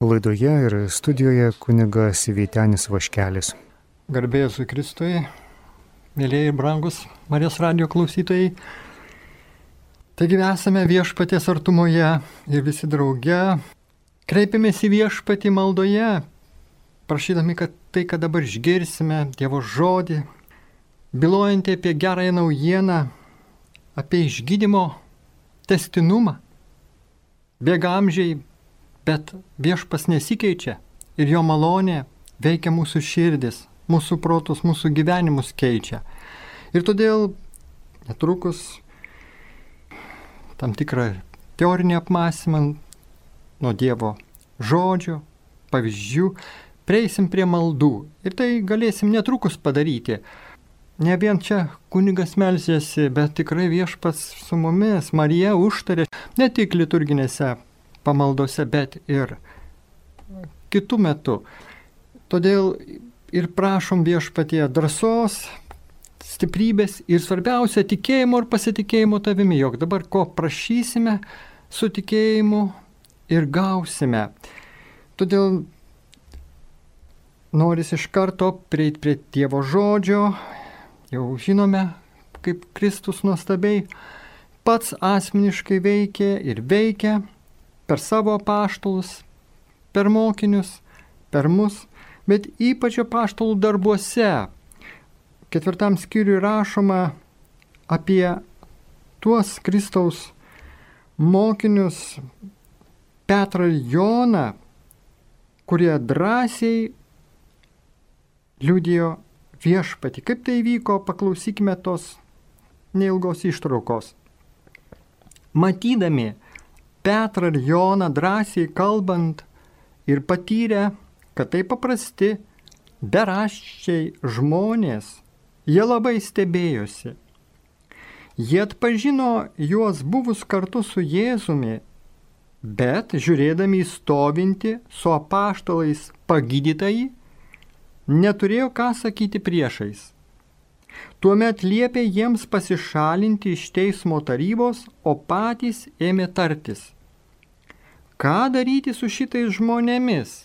Laidoje ir studijoje kunigas Vytenis Vaškelis. Garbėjus Kristui, mėlyjei brangus Marijos radio klausytojai. Taigi esame viešpatės artumoje ir visi drauge kreipiamės į viešpatį maldoje, prašydami, kad tai, ką dabar išgirsime, Dievo žodį, bilojantį apie gerąją naujieną, apie išgydymo testinumą, bėga amžiai Bet viešpas nesikeičia ir jo malonė veikia mūsų širdis, mūsų protus, mūsų gyvenimus keičia. Ir todėl netrukus tam tikrą teorinį apmąstymą nuo Dievo žodžio, pavyzdžių, prieisim prie maldų. Ir tai galėsim netrukus padaryti. Ne vien čia kunigas melsiasi, bet tikrai viešpats su mumis, Marija užtarė ne tik liturginėse pamaldose, bet ir kitų metų. Todėl ir prašom viešpatie drąsos, stiprybės ir svarbiausia tikėjimo ir pasitikėjimo tavimi, jog dabar ko prašysime su tikėjimu ir gausime. Todėl noris iš karto prieiti prie Dievo žodžio, jau žinome, kaip Kristus nuostabiai pats asmeniškai veikia ir veikia per savo paštalus, per mokinius, per mus, bet ypač paštalų darbuose. Ketvirtam skyriui rašoma apie tuos Kristaus mokinius Petrą Joną, kurie drąsiai liudijo viešpati. Kaip tai vyko, paklausykime tos neilgos ištraukos. Matydami, Petrą ir Joną drąsiai kalbant ir patyrę, kad tai paprasti, beraščiai žmonės, jie labai stebėjosi. Jie atpažino juos buvus kartu su Jėzumi, bet žiūrėdami į stovinti su apaštalais pagydytai, neturėjo ką sakyti priešais. Tuomet liepė jiems pasišalinti iš teismo tarybos, o patys ėmė tartis. Ką daryti su šitais žmonėmis?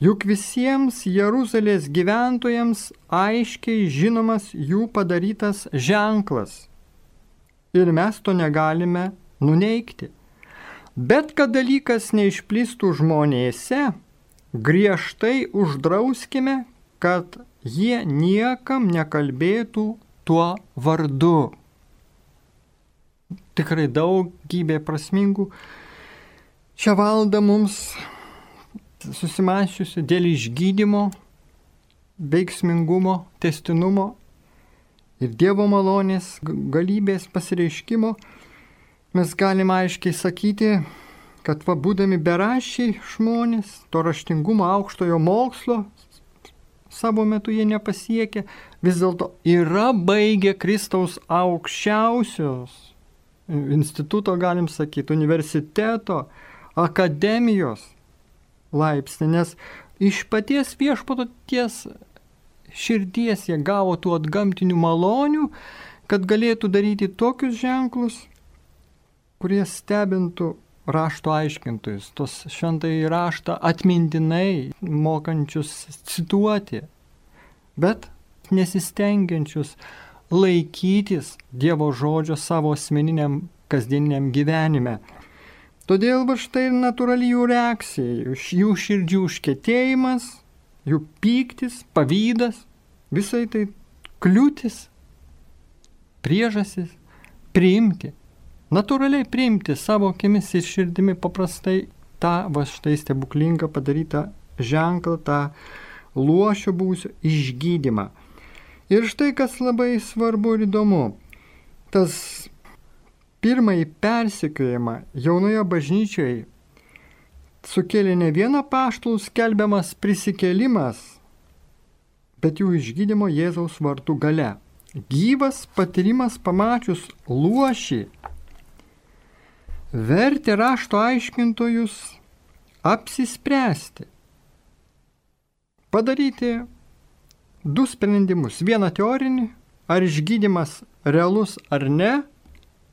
Juk visiems Jeruzalės gyventojams aiškiai žinomas jų padarytas ženklas. Ir mes to negalime nuneikti. Bet kad dalykas neišplistų žmonėse, griežtai uždrauskime, kad jie niekam nekalbėtų tuo vardu. Tikrai daugybė prasmingų Šią valandą mums susimašiusi dėl išgydymo, veiksmingumo, testinumo ir Dievo malonės galybės pasireiškimo, mes galime aiškiai sakyti, kad va būdami berašiai žmonės, to raštingumo aukštojo mokslo savo metu jie nepasiekė, vis dėlto yra baigę Kristaus aukščiausios instituto, galim sakyti, universiteto, akademijos laipsnį, nes iš paties viešpaties širdies jie gavo tų atgamtinių malonių, kad galėtų daryti tokius ženklus, kurie stebintų rašto aiškintojus, tos šventai raštą atmintinai mokančius cituoti, bet nesistengiančius laikytis Dievo žodžio savo asmeniniam kasdieniniam gyvenime. Todėl va štai ir natūrali jų reakcija, jų širdžių užkėtėjimas, jų pyktis, pavydas, visai tai kliūtis, priežasis priimti, natūraliai priimti savo akimis ir širdimi paprastai tą va štai stebuklingą padarytą ženklą, tą luošio būsio išgydymą. Ir štai kas labai svarbu ir įdomu, tas pirmąjį persikiojimą jaunoje bažnyčioje sukėlė ne vieną paštlų skelbiamas prisikėlimas, bet jų išgydymo Jėzaus vartų gale. Gyvas patyrimas pamačius luošį vertė rašto aiškintojus apsispręsti, padaryti du sprendimus. Vieną teorinį, ar išgydymas realus ar ne,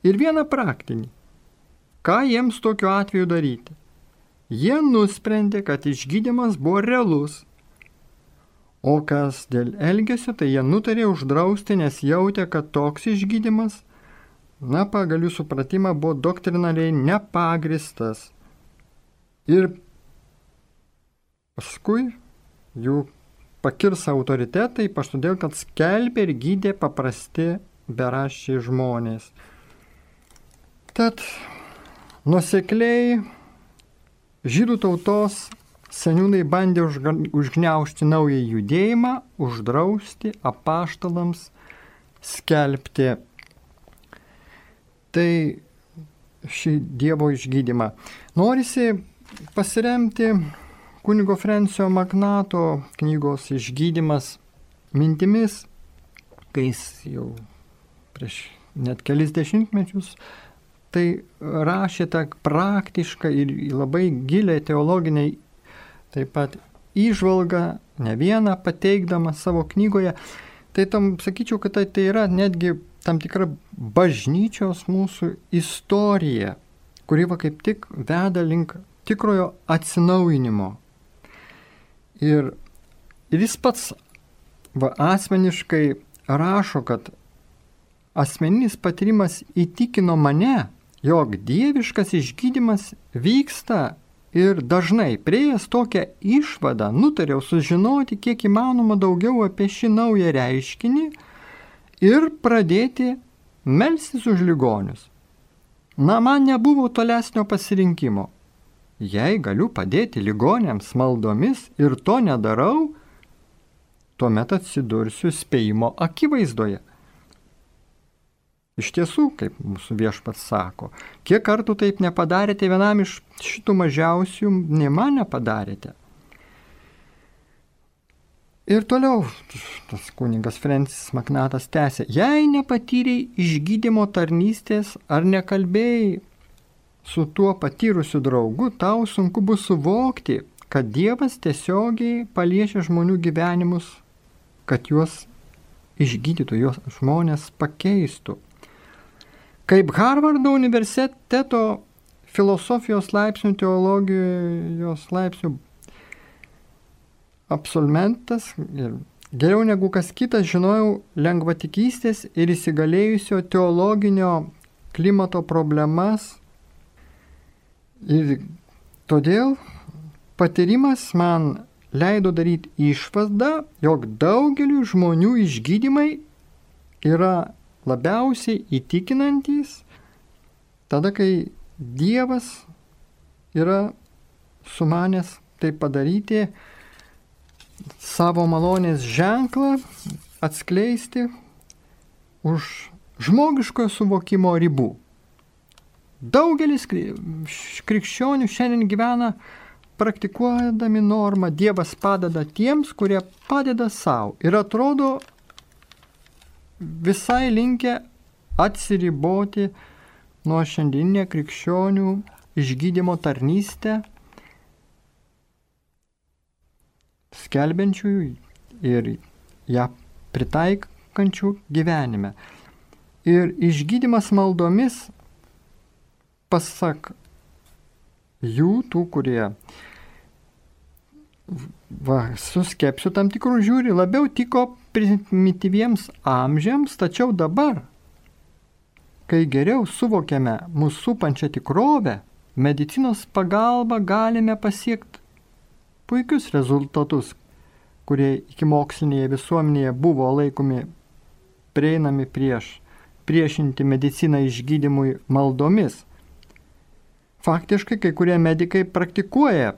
ir vieną praktinį. Ką jiems tokiu atveju daryti? jie nusprendė, kad išgydymas buvo realus. O kas dėl elgesio, tai jie nutarė uždrausti, nes jautė, kad toks išgydymas, na, pagal jų supratimą, buvo doktrinaliai nepagristas. Ir paskui jų pakirs autoritetai, ypač todėl, kad skelbė ir gydė paprasti beraščiai žmonės. Tad nusekliai žydų tautos seniūnai bandė užgneušti naują judėjimą, uždrausti apaštalams skelbti. Tai šį Dievo išgydymą. Norisi pasiremti kunigo Frensio Magnato knygos išgydymas mintimis, kai jis jau prieš net kelis dešimtmečius tai rašė tą praktišką ir labai gilę teologinę taip pat įžvalgą, ne vieną pateikdama savo knygoje. Tai tam sakyčiau, kad tai, tai yra netgi tam tikra bažnyčios mūsų istorija, kuri va kaip tik veda link tikrojo atsinaujinimo. Ir, ir jis pats va, asmeniškai rašo, kad asmeninis patyrimas įtikino mane, jog dieviškas išgydymas vyksta ir dažnai prieėjęs tokią išvadą nutariau sužinoti kiek įmanoma daugiau apie šį naują reiškinį ir pradėti melstis už ligonius. Na, man nebuvo tolesnio pasirinkimo. Jei galiu padėti ligonėms maldomis ir to nedarau, tuomet atsidursiu spėjimo akivaizdoje. Iš tiesų, kaip mūsų viešpats sako, kiek kartų taip nepadarėte vienam iš šitų mažiausių, ne man nepadarėte. Ir toliau tas kuningas Francis Magnatas tęsė, jei nepatyrei išgydymo tarnystės ar nekalbėjai su tuo patyrusiu draugu, tau sunku bus suvokti, kad Dievas tiesiogiai paliečia žmonių gyvenimus, kad juos išgydytų, juos žmonės pakeistų. Kaip Harvardo universiteto filosofijos laipsnių, teologijos laipsnių absolventas ir geriau negu kas kitas žinojau lengvatikystės ir įsigalėjusio teologinio klimato problemas. Ir todėl patyrimas man leido daryti išvadą, jog daugeliu žmonių išgydymai yra labiausiai įtikinantys tada, kai Dievas yra sumanęs tai padaryti, savo malonės ženklą atskleisti už žmogiškojo suvokimo ribų. Daugelis krikščionių šiandien gyvena praktikuodami normą Dievas padeda tiems, kurie padeda savo. Ir atrodo, visai linkę atsiriboti nuo šiandieninė krikščionių išgydymo tarnystę, skelbiančiųjų ir ją pritaikančių gyvenime. Ir išgydymas maldomis, pasak jų, tų, kurie va, su skepsiu tam tikrų žiūri, labiau tiko primityviems amžiams, tačiau dabar, kai geriau suvokiame mūsų supančią tikrovę, medicinos pagalba galime pasiekti puikius rezultatus, kurie iki mokslinėje visuomenėje buvo laikomi prieinami prieš priešinti mediciną išgydymui maldomis. Faktiškai kai kurie medikai praktikuoja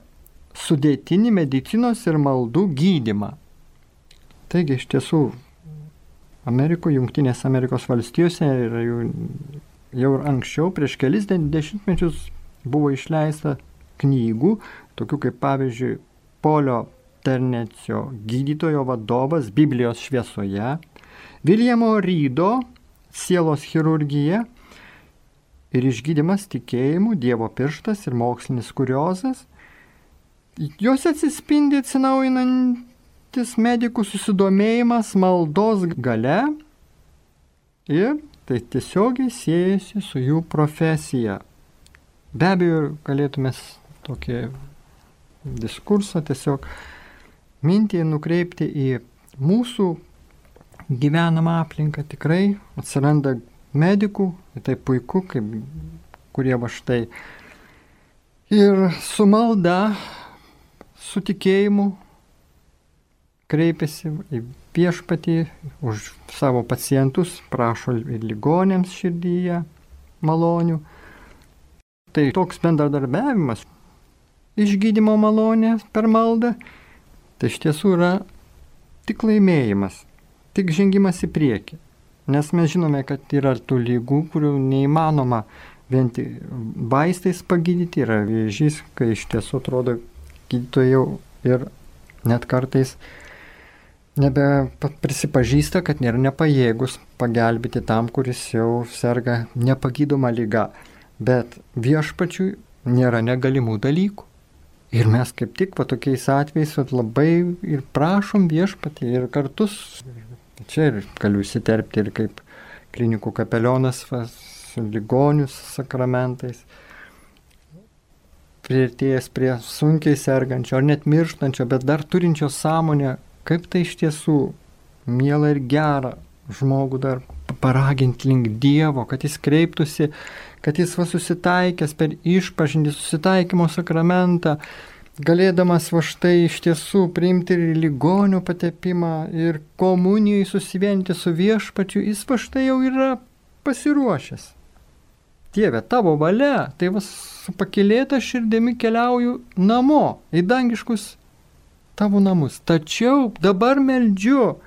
sudėtinį medicinos ir maldų gydimą. Taigi iš tiesų Amerikoje, Junktinės Amerikos valstijose ir jau, jau anksčiau, prieš kelis dešimtmečius buvo išleista knygų, tokių kaip pavyzdžiui Polio Ternecio gydytojo vadovas Biblijos šviesoje, Viljamo Rydo sielos chirurgija ir išgydymas tikėjimu, Dievo pirštas ir mokslinis kuriozas. Jos atsispindi atsinaujinant didelis medikų susidomėjimas maldos gale ir tai tiesiogiai siejasi su jų profesija. Be abejo, galėtume tokį diskursą, tiesiog mintį nukreipti į mūsų gyvenamą aplinką. Tikrai atsiranda medikų, tai puiku, kaip, kurie va štai ir su malda, su tikėjimu kreipiasi į viešpatį už savo pacientus, prašo ir ligonėms širdyje malonių. Tai toks bendradarbiavimas, išgydymo malonė per maldą, tai iš tiesų yra tik laimėjimas, tik žengimas į priekį. Nes mes žinome, kad yra tų lygų, kurių neįmanoma vien tik vaistais pagydyti, yra vėžys, kai iš tiesų atrodo gydytojai ir net kartais nebe prisipažįsta, kad nėra nepajėgus pagelbėti tam, kuris jau serga nepagydoma lyga. Bet viešpačiui nėra negalimų dalykų. Ir mes kaip tik va tokiais atvejais labai ir prašom viešpatį ir kartus, čia ir galiu įsiterpti ir kaip klinikų kapelionas su ligonius sakramentais, prieartėjęs prie sunkiai sergančio ar net mirštančio, bet dar turinčio sąmonę, kaip tai iš tiesų miela ir gera žmogų dar paraginti link Dievo, kad jis kreiptųsi, kad jis va susitaikęs per išpažinti susitaikymo sakramentą, galėdamas va štai iš tiesų priimti ir ligonių patepimą ir komunijai susivienyti su viešpačiu, jis va štai jau yra pasiruošęs. Dieve, tavo valia, tai vas su pakilėta širdimi keliauju namo, į dangiškus tavo namus. Tačiau dabar meldžiu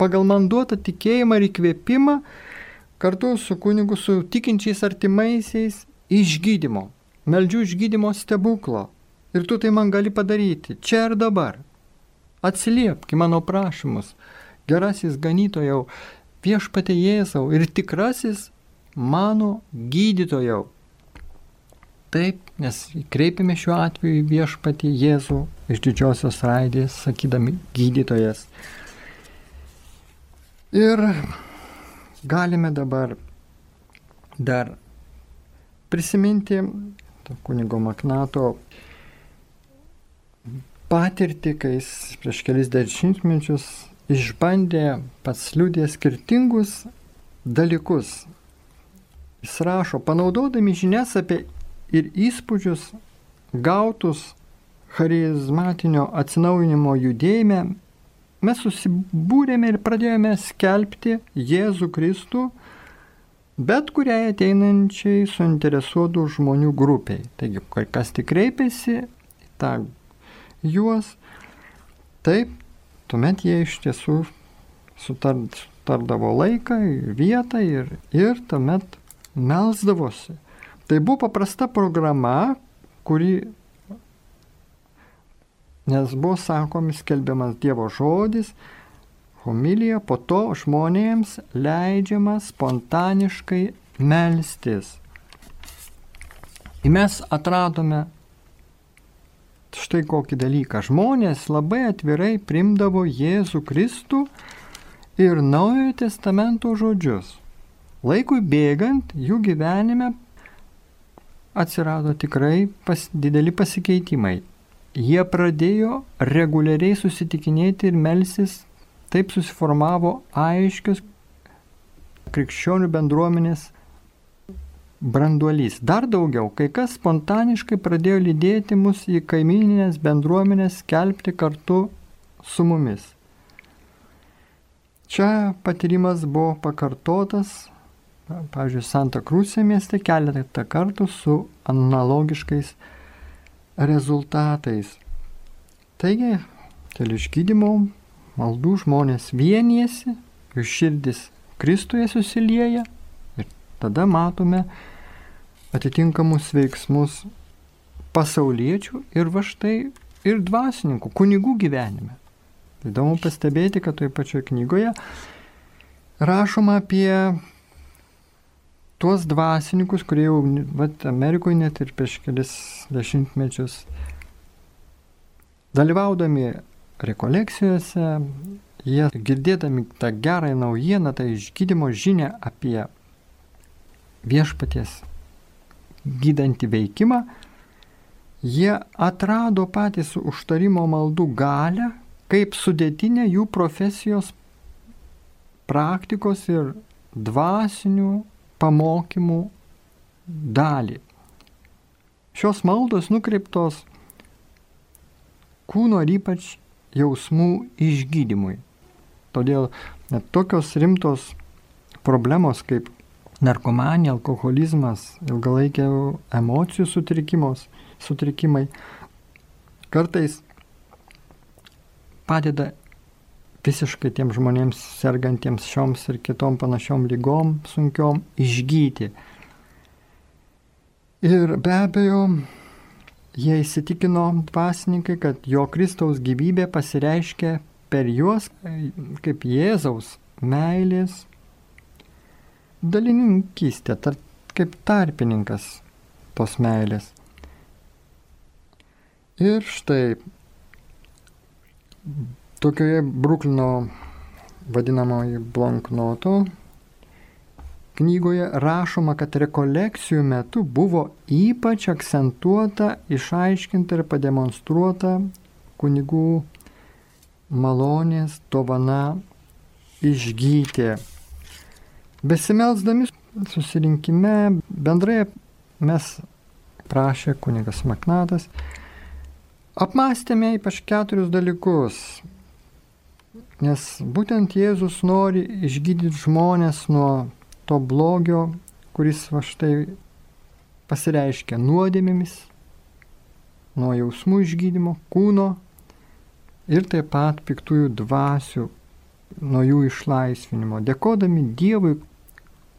pagal man duotą tikėjimą ir įkvėpimą kartu su kunigu, su tikinčiais artimaisiais išgydymo. Meldžiu išgydymo stebuklo. Ir tu tai man gali padaryti čia ir dabar. Atsiliepk į mano prašymus. Gerasis ganytojau, viešpatė Jėzau ir tikrasis mano gydytojau. Taip, nes kreipiame šiuo atveju į viešpatį Jėzų iš didžiosios raidės, sakydami gydytojas. Ir galime dabar dar prisiminti kunigo Maknato patirtį, kai jis prieš kelis dešimtmečius išbandė pats liūdė skirtingus dalykus. Jis rašo, panaudodami žinias apie ir įspūdžius gautus charizmatinio atsinaujinimo judėjime, mes susibūrėme ir pradėjome skelbti Jėzų Kristų bet kuriai ateinančiai suinteresuotų žmonių grupiai. Taigi, kas tik kreipiasi tą juos, taip, tuomet jie iš tiesų sutardavo laiką ir vietą ir, ir tuomet melsdavosi. Tai buvo paprasta programa, kuri, nes buvo sakomis skelbiamas Dievo žodis, homilija, po to žmonėms leidžiama spontaniškai melstis. Ir mes atradome štai kokį dalyką. Žmonės labai atvirai primdavo Jėzų Kristų ir Naujojo testamento žodžius. Laikui bėgant, jų gyvenime atsirado tikrai pas, dideli pasikeitimai. Jie pradėjo reguliariai susitikinėti ir melsis, taip susiformavo aiškios krikščionių bendruomenės branduolys. Dar daugiau, kai kas spontaniškai pradėjo lydėti mus į kaimininės bendruomenės skelbti kartu su mumis. Čia patyrimas buvo pakartotas pavyzdžiui, Santa Krusė mieste keletą kartų su analogiškais rezultatais. Taigi, dėl išgydymo maldų žmonės vienijasi, jų širdis Kristuje susilieja ir tada matome atitinkamus veiksmus pasauliečių ir va štai ir dvasininkų, kunigų gyvenime. Įdomu pastebėti, kad toje pačioje knygoje rašoma apie tuos dvasininkus, kurie jau vat, Amerikoje net ir prieš kelis dešimtmečius dalyvaudami rekolekcijose, jie girdėdami tą gerąją naujieną, tą išgydymo žinę apie viešpaties gydantį veikimą, Jie atrado patys užtarimo maldų galę kaip sudėtinę jų profesijos praktikos ir dvasinių pamokymų dalį. Šios maldos nukreiptos kūno ir ypač jausmų išgydymui. Todėl net tokios rimtos problemos kaip narkomanija, alkoholizmas, ilgalaikė emocijų sutrikimai kartais padeda visiškai tiem žmonėms sergantiems šioms ir kitom panašiom lygom sunkiom išgyti. Ir be abejo, jie įsitikino dvasininkai, kad jo Kristaus gyvybė pasireiškia per juos kaip Jėzaus meilės dalininkystė, tar, kaip tarpininkas tos meilės. Ir štai tokioje Bruklino vadinamoji blanknoto knygoje rašoma, kad rekolekcijų metu buvo ypač akcentuota, išaiškinta ir pademonstruota kunigų malonės dovana išgyti. Besimelsdami susirinkime bendrai mes prašė kunigas Maknatas, apmastėme ypač keturius dalykus, nes būtent Jėzus nori išgydyti žmonės nuo to blogio, kuris va štai pasireiškia nuodėmėmis, nuo jausmų išgydymo, kūno ir taip pat piktųjų dvasių, nuo jų išlaisvinimo. Dėkodami Dievui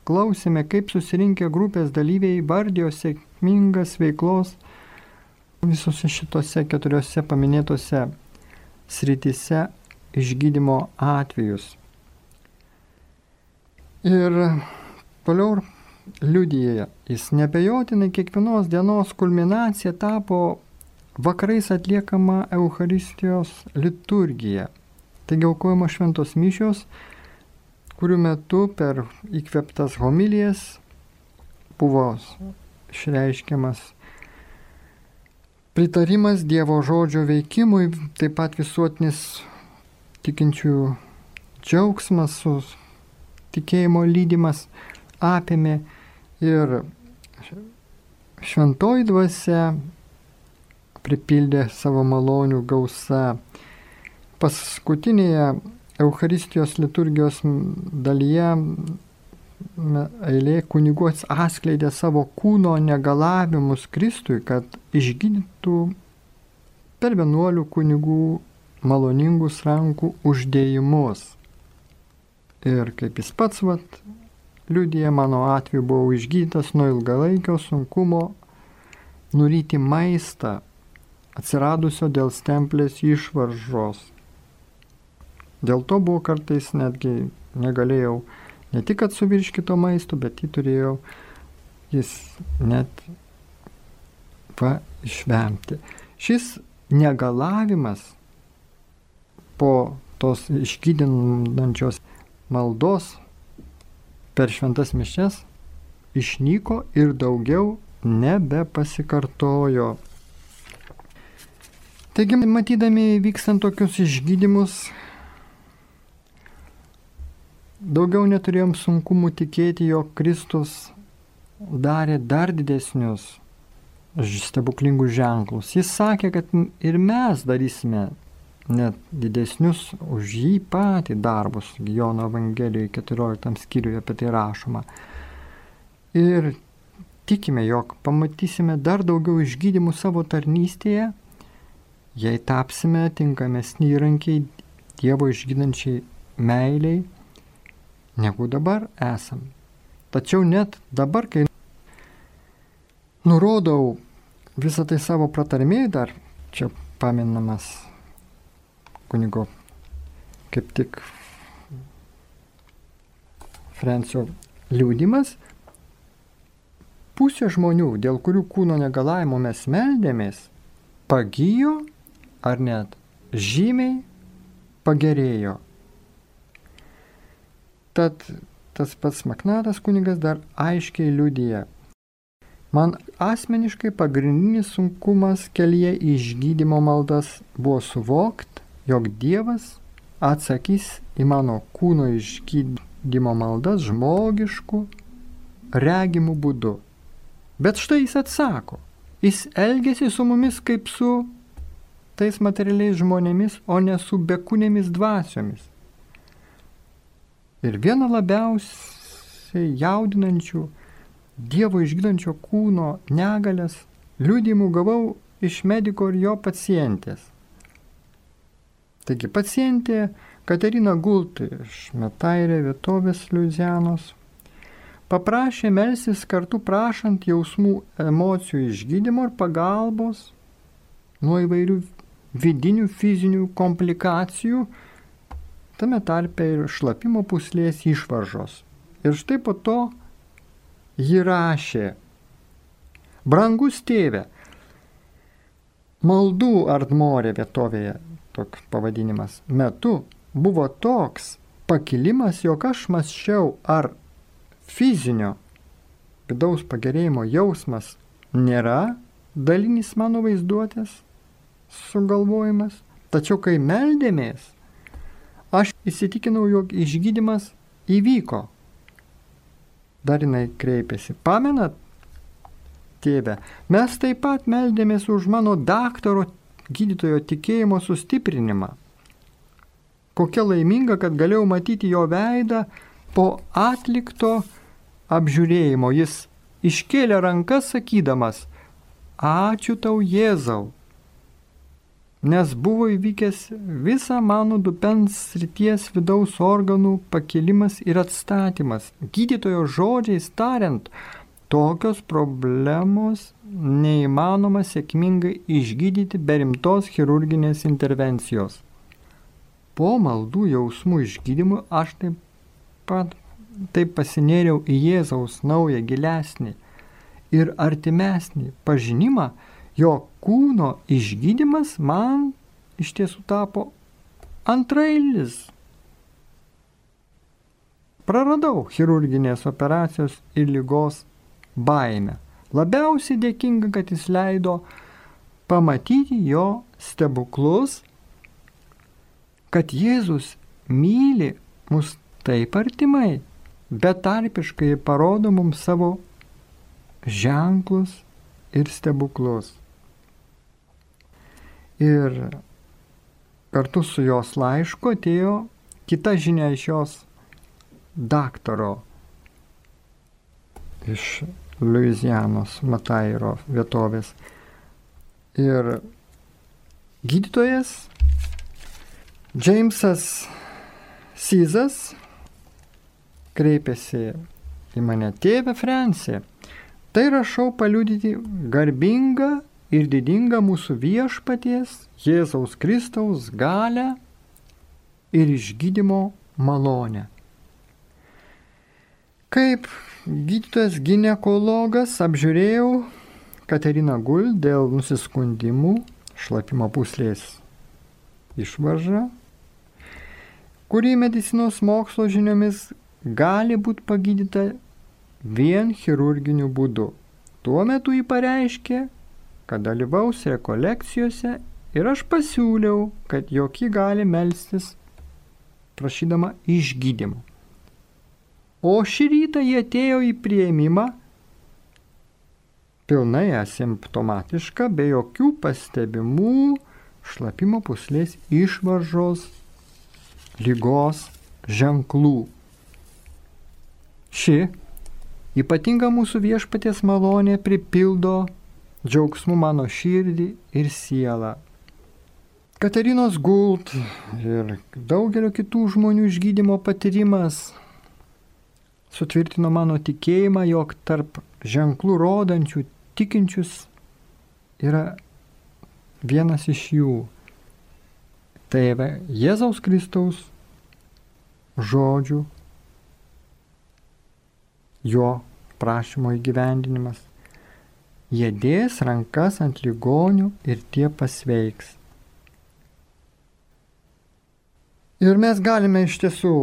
klausėme, kaip susirinkę grupės dalyviai vardėjo sėkmingas veiklos visose šitose keturiose paminėtose srityse išgydymo atvejus. Ir toliau liudyje jis nebejotinai kiekvienos dienos kulminacija tapo vakarais atliekama Euharistijos liturgija. Taigi aukojama šventos mišios kurių metu per įkveptas homilijas buvo išreiškiamas pritarimas Dievo žodžio veikimui, taip pat visuotinis tikinčiųjų džiaugsmas, su tikėjimo lydimas apėmė ir šventoji dvasia pripildė savo malonių gausa. Paskutinėje Eucharistijos liturgijos dalyje eilė kunigų atskleidė savo kūno negalavimus Kristui, kad išgydytų per vienuolių kunigų maloningus rankų uždėjimus. Ir kaip jis pats vat, liudija, mano atveju buvau išgydytas nuo ilgalaikio sunkumo nuryti maistą, atsiradusio dėl stemplės išvaržos Dėl to buvo kartais netgi negalėjau ne tik kad suvirškito maisto, bet jį turėjau jis net va išvemti. Šis negalavimas po tos išgydinančios maldos per šventas mišes išnyko ir daugiau nebepasikartojo. Taigi, matydami vykstant tokius išgydymus, Daugiau neturėjom sunkumų tikėti, jog Kristus darė dar didesnius stebuklingus ženklus. Jis sakė, kad ir mes darysime net didesnius už jį patį darbus. Jono Evangelijoje 14 skyriuje apie tai rašoma. Ir tikime, jog pamatysime dar daugiau išgydymų savo tarnystėje, jei tapsime tinkamesni įrankiai Dievo išgydančiai meiliai negu dabar esam. Tačiau net dabar, kai nurodau visą tai savo pratarmėje, dar čia paminamas kunigo kaip tik Francio liūdimas, pusė žmonių, dėl kurių kūno negalavimo mes meldėmės, pagijo ar net žymiai pagerėjo. Tad tas pats Maknatas kunigas dar aiškiai liudyja. Man asmeniškai pagrindinis sunkumas kelyje išgydymo maldas buvo suvokti, jog Dievas atsakys į mano kūno išgydymo maldas žmogišku, regimų būdu. Bet štai jis atsako, jis elgesi su mumis kaip su tais materialiais žmonėmis, o ne su bekūnėmis dvasiomis. Ir viena labiausiai jaudinančių Dievo išgydančio kūno negalės liūdimų gavau iš mediko ir jo pacientės. Taigi pacientė Katerina Gult iš Metairė vietovės Liuzianos paprašė melsis kartu prašant jausmų emocijų išgydymo ir pagalbos nuo įvairių vidinių fizinių komplikacijų, tame tarpe ir šlapimo puslės išvaržos. Ir štai po to ji rašė, brangus tėve, maldų Ardmorė vietovėje, toks pavadinimas, metu buvo toks pakilimas, jog aš mąsčiau, ar fizinio vidaus pagerėjimo jausmas nėra dalinis mano vaizduotės sugalvojimas. Tačiau kai meldėmės, aš įsitikinau, jog išgydymas įvyko dar jinai kreipėsi. Pamenat, tėve, mes taip pat meldėmės už mano daktaro gydytojo tikėjimo sustiprinimą. Kokia laiminga, kad galėjau matyti jo veidą po atlikto apžiūrėjimo. Jis iškėlė rankas sakydamas, ačiū tau Jėzau, nes buvo įvykęs visa mano dupens srities vidaus organų pakilimas ir atstatymas. Gydytojo žodžiais tariant, tokios problemos neįmanoma sėkmingai išgydyti be rimtos chirurginės intervencijos. Po maldų jausmų išgydymų aš taip pat taip pasinėriau į Jėzaus naują gilesnį ir artimesnį pažinimą, jo kūno išgydymas man iš tiesų tapo antrailis. Praradau chirurginės operacijos ir lygos baimę. Labiausiai dėkinga, kad jis leido pamatyti jo stebuklus, kad Jėzus myli mus taip artimai, betarpiškai parodo mums savo ženklus ir stebuklus. Ir kartu su jos laišku atėjo kita žinia iš jos daktaro iš Louisianos Matairo vietovės. Ir gydytojas Džeimsas Syzas kreipėsi į mane tėvę Fransį. Tai rašau paliudyti garbingą ir didinga mūsų viešpaties Jėzaus Kristaus galę ir išgydymo malonę. Kaip gydytojas gynekologas apžiūrėjau Kateriną Gul dėl nusiskundimų šlapimo puslės išvarža, kuri medicinos mokslo žiniomis gali būti pagydyta vien chirurginiu būdu. Tuo metu jį pareiškė, kad dalyvaus rekolekcijose ir aš pasiūliau, kad jokie gali melstis prašydama išgydymo. O šį rytą jie atėjo į prieimimą pilnai asimptomatiška, be jokių pastebimų šlapimo puslės išvaržos lygos ženklų. Ši ypatinga mūsų viešpaties malonė pripildo džiaugsmu mano širdį ir sielą. Katarinos Gult ir daugelio kitų žmonių išgydymo patyrimas sutvirtino mano tikėjimą, jog tarp ženklų rodančių tikinčius yra vienas iš jų. Tai Jėzaus Kristaus žodžių, jo prašymo įgyvendinimas. Jie dės rankas ant ligonių ir tie pasveiks. Ir mes galime iš tiesų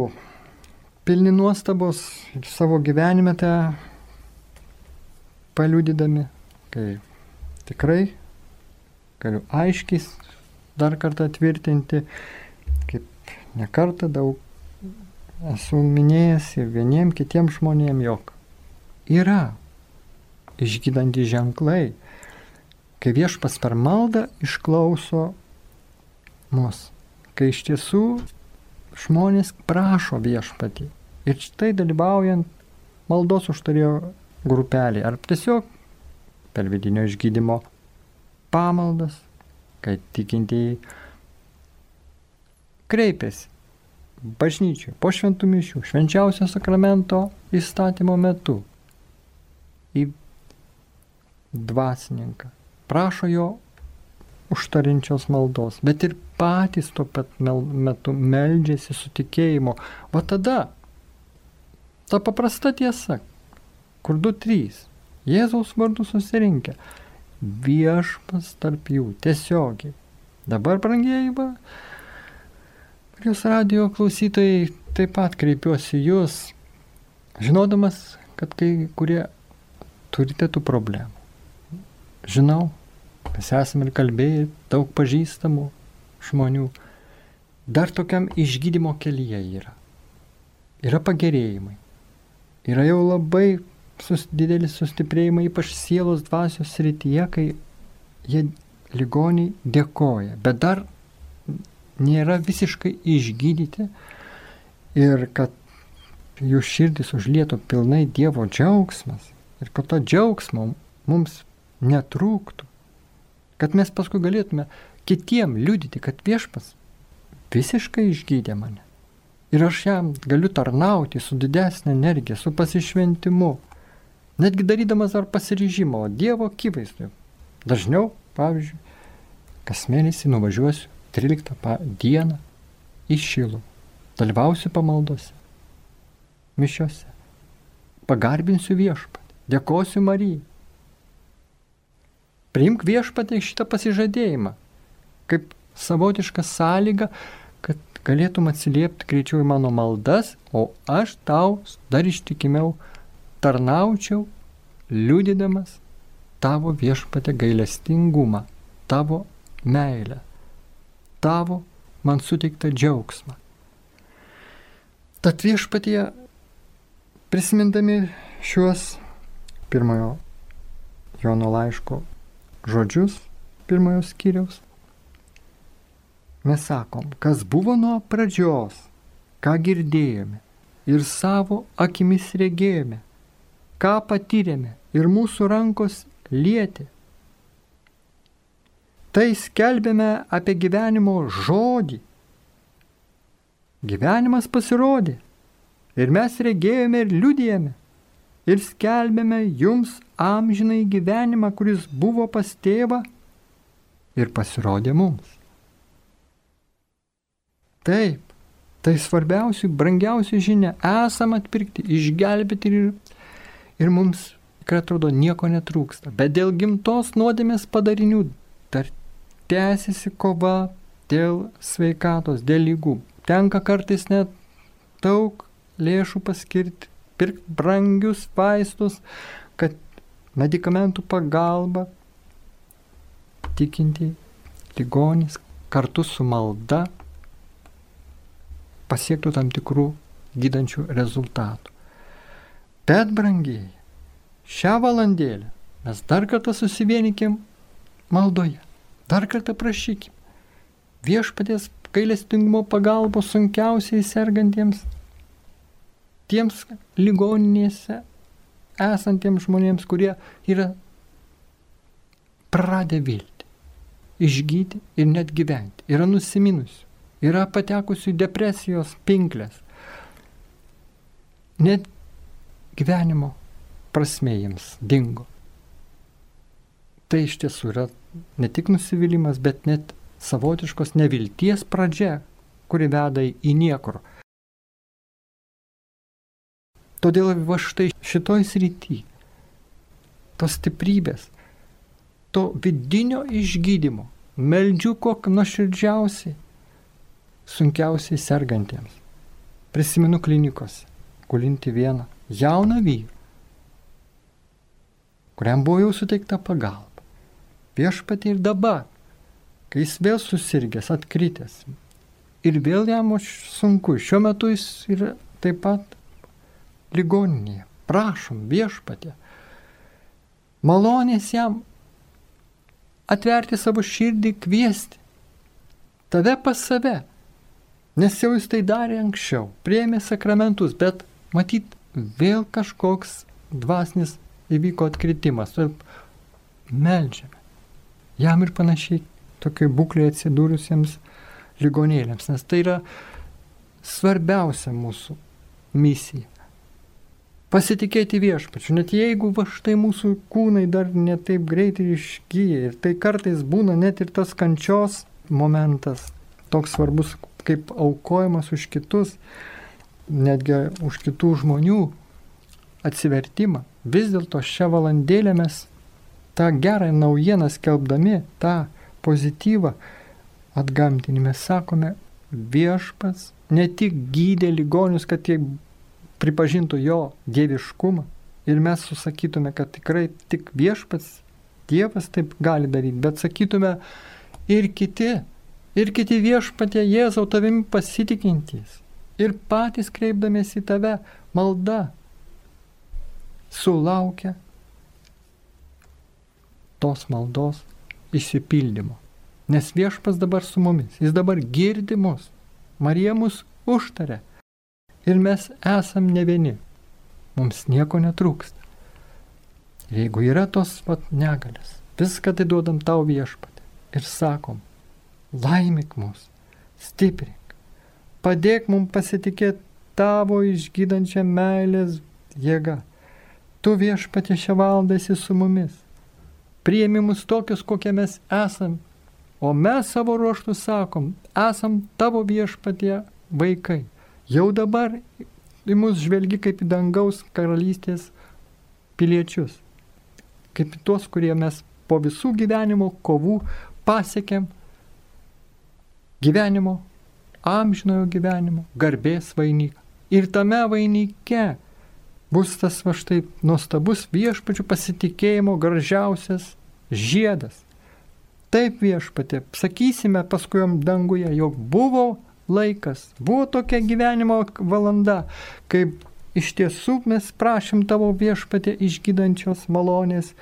pilni nuostabos savo gyvenime tą paliudydami, kai tikrai galiu aiškiai dar kartą tvirtinti, kaip nekartą daug esu minėjęs ir vieniem kitiem žmonėm, jog yra išgydantys ženklai, kai viešpas per maldą išklauso mus, kai iš tiesų žmonės prašo viešpatį. Ir štai dalyvaujant maldos užtarėjo grupelį ar tiesiog per vidinio išgydymo pamaldas, kai tikintieji kreipiasi bažnyčiai po šventų mišių, švenčiausio sakramento įstatymo metu į dvasininką, prašo jo užtarinčios maldos, bet ir patys tuo pat metu meldžiasi su tikėjimu. Va tada ta paprasta tiesa, kur du trys Jėzaus vardu susirinkę, viešpas tarp jų tiesiogiai. Dabar, brangieji, va, Jūs radio klausytojai taip pat kreipiuosi jūs, žinodamas, kad kai kurie turite tų problemų. Žinau, mes esame ir kalbėję daug pažįstamų žmonių. Dar tokiam išgydymo kelyje yra. Yra pagerėjimai. Yra jau labai sus, didelis sustiprėjimai, ypač sielos dvasios srityje, kai jie ligoniai dėkoja. Bet dar nėra visiškai išgydyti ir kad jų širdis užlietų pilnai Dievo džiaugsmas ir kad to džiaugsmo mums netrūktų, kad mes paskui galėtume kitiem liudyti, kad viešpas visiškai išgydė mane. Ir aš jam galiu tarnauti su didesnė energija, su pasišventimu, netgi darydamas ar pasiryžimo, Dievo akivaizdu. Dažniau, pavyzdžiui, kas mėnesį nuvažiuosiu 13 dieną į Šilų. Dalyvausiu pamaldose, mišiose. Pagarbinsiu viešpatį, dėkosiu Marijai. Priimk viešpatį šitą pasižadėjimą, kaip savotišką sąlygą, kad galėtum atsiliepti greičiau į mano maldas, o aš tau dar ištikimiau tarnaučiau, liudydamas tavo viešpatę gailestingumą, tavo meilę tavo man suteiktą džiaugsmą. Tad viešpatie, prisimindami šiuos pirmojo Jono laiško žodžius, pirmojo skyriaus, mes sakom, kas buvo nuo pradžios, ką girdėjome ir savo akimis regėjome, ką patyrėme ir mūsų rankos lietė Tai skelbėme apie gyvenimo žodį. Gyvenimas pasirodė. Ir mes regėjome ir liudijame. Ir skelbėme jums amžinai gyvenimą, kuris buvo pas tėvą ir pasirodė mums. Taip, tai svarbiausia, brangiausia žinia. Esam atpirkti, išgelbėti ir, ir mums, kad atrodo, nieko netrūksta. Bet dėl gimtos nuodėmės padarinių dar tęsiasi kova dėl sveikatos, dėl lygų. Tenka kartais net daug lėšų paskirti, pirkti brangius vaistus, medikamentų pagalba tikinti ligonys kartu su malda pasiektų tam tikrų gydančių rezultatų. Bet brangiai, šią valandėlę mes dar kartą susivienikim maldoje. Dar kartą prašykim. Viešpatės gailestingumo pagalbos sunkiausiai sergantiems, tiems ligoninėse esantiems žmonėms, kurie yra praradę viltį, išgyti ir net gyventi, yra nusiminusių, yra patekusių į depresijos pinklės. Net gyvenimo prasme jiems dingo. Tai iš tiesų yra ne tik nusivylimas, bet net savotiškos nevilties pradžia, kuri veda į niekur. Todėl va štai šitoj srity, tos stiprybės, to vidinio išgydymo, meldžiu kok nuoširdžiausiai, sunkiausiai sergantiems. Prisimenu klinikose, gulinti vieną jauną vyrą. kuriam buvo jau suteikta pagalba. Viešpatė ir dabar, kai jis vėl susirgęs, atkritęs, ir vėl jam sunku, šiuo metu jis yra taip pat ligoninėje. Prašom, viešpatė, malonės jam atverti savo širdį, kviesti tave pas save. Nes jau jis tai darė anksčiau, prieėmė sakramentus, bet matyt, vėl kažkoks dvasinis įvyko atkritimas. Meldžiame. Jam ir panašiai tokiai būklėje atsidūrusiems ligonėlėms, nes tai yra svarbiausia mūsų misija. Pasitikėti viešpačiu, net jeigu va štai mūsų kūnai dar netaip greitai išgyja ir tai kartais būna net ir tas kančios momentas, toks svarbus kaip aukojimas už kitus, netgi už kitų žmonių atsivertimą. Vis dėlto šią valandėlę mes tą gerą naujieną skelbdami, tą pozityvą atgamtinį mes sakome, viešpas ne tik gydė ligonius, kad jie pripažintų jo dieviškumą ir mes susakytume, kad tikrai tik viešpats Dievas taip gali daryti, bet sakytume ir kiti, ir kiti viešpatė Jėzau tavimi pasitikintys. Ir patys kreipdamėsi į tave malda sulaukia tos maldos išsipildymo. Nes viešpas dabar su mumis, jis dabar girdi mus, Marija mus užtarė ir mes esam ne vieni, mums nieko netrūksta. Ir jeigu yra tos vat negalės, viską tai duodam tau viešpatį ir sakom, laimik mus, stiprink, padėk mums pasitikėti tavo išgydančią meilės jėgą. Tu viešpatė šią valandą esi su mumis. Priemi mus tokius, kokie mes esam. O mes savo ruoštų sakom, esam tavo viešpatie vaikai. Jau dabar į mus žvelgi kaip į dangaus karalystės piliečius. Kaip į tuos, kurie mes po visų gyvenimo kovų pasiekėm gyvenimo, amžinojo gyvenimo, garbės vainiką. Ir tame vainike bus tas va štai nuostabus viešpačių pasitikėjimo gražiausias žiedas. Taip viešpatė, sakysime paskui jam danguje, jog buvo laikas, buvo tokia gyvenimo valanda, kaip iš tiesų mes prašym tavo viešpatė išgydančios malonės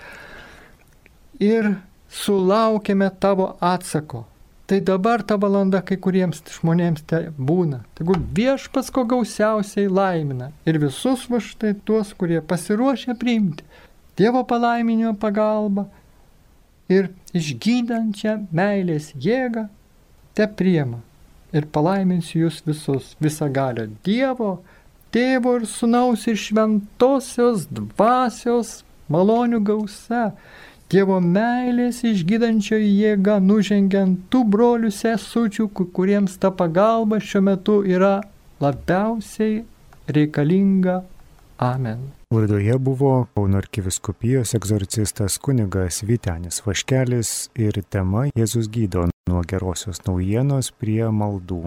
ir sulaukėme tavo atsako. Tai dabar ta valanda kai kuriems žmonėms te būna. Tegul viešpas ko gausiausiai laimina ir visus va štai tuos, kurie pasiruošę priimti Dievo palaiminio pagalbą ir išgydančią meilės jėgą te priema. Ir palaiminsiu jūs visus visą galę Dievo, Tėvo ir Sūnaus ir Šventosios dvasios malonių gausa Dievo meilės išgydančioji jėga nužengiant tų brolių sesučių, kuriems ta pagalba šiuo metu yra labiausiai reikalinga. Amen. Laidoje buvo Kauno arkiviskupijos egzorcistas kunigas Vitenis Vaškelis ir tema Jėzus gydo nuo gerosios naujienos prie maldų.